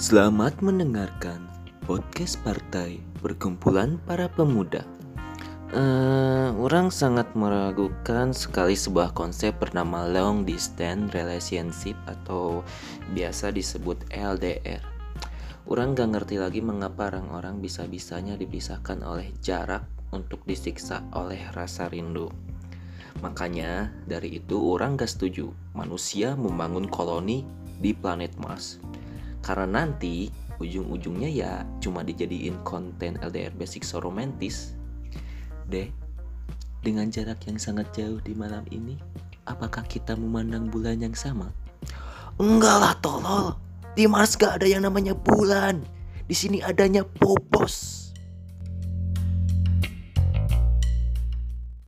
Selamat mendengarkan podcast partai perkumpulan para pemuda. Eh, orang sangat meragukan sekali sebuah konsep bernama long distance relationship atau biasa disebut LDR. Orang gak ngerti lagi mengapa orang-orang bisa-bisanya dipisahkan oleh jarak untuk disiksa oleh rasa rindu. Makanya dari itu orang gak setuju manusia membangun koloni di planet Mars. Karena nanti ujung-ujungnya ya cuma dijadiin konten LDR basic so romantis. Deh, dengan jarak yang sangat jauh di malam ini, apakah kita memandang bulan yang sama? Enggak lah tolol. Di Mars gak ada yang namanya bulan. Di sini adanya Bobos.